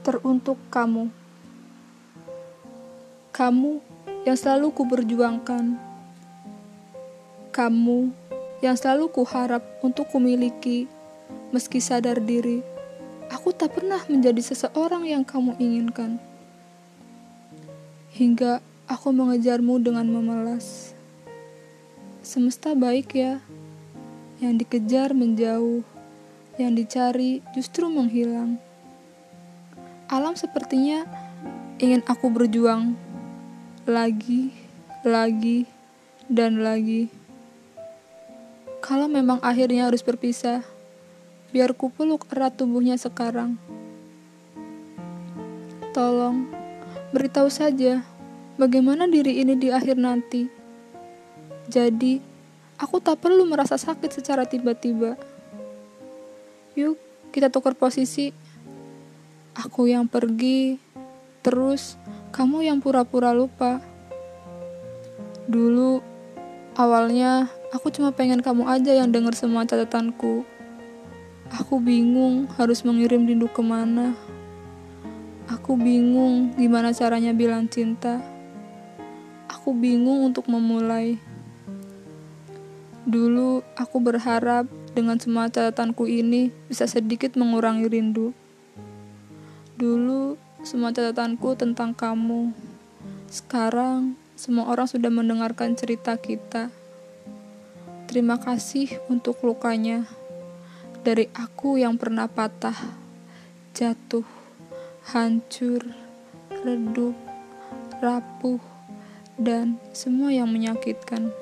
teruntuk kamu. Kamu yang selalu kuberjuangkan. Kamu yang selalu kuharap untuk kumiliki, meski sadar diri, aku tak pernah menjadi seseorang yang kamu inginkan. Hingga aku mengejarmu dengan memelas. Semesta baik ya, yang dikejar menjauh, yang dicari justru menghilang alam sepertinya ingin aku berjuang lagi, lagi, dan lagi. Kalau memang akhirnya harus berpisah, biar ku peluk erat tubuhnya sekarang. Tolong, beritahu saja bagaimana diri ini di akhir nanti. Jadi, aku tak perlu merasa sakit secara tiba-tiba. Yuk, kita tukar posisi. Aku yang pergi, terus kamu yang pura-pura lupa. Dulu, awalnya aku cuma pengen kamu aja yang denger semua catatanku. Aku bingung harus mengirim rindu ke mana. Aku bingung gimana caranya bilang cinta. Aku bingung untuk memulai. Dulu aku berharap dengan semua catatanku ini bisa sedikit mengurangi rindu. Dulu, semua catatanku tentang kamu. Sekarang, semua orang sudah mendengarkan cerita kita. Terima kasih untuk lukanya. Dari aku yang pernah patah, jatuh, hancur, redup, rapuh, dan semua yang menyakitkan.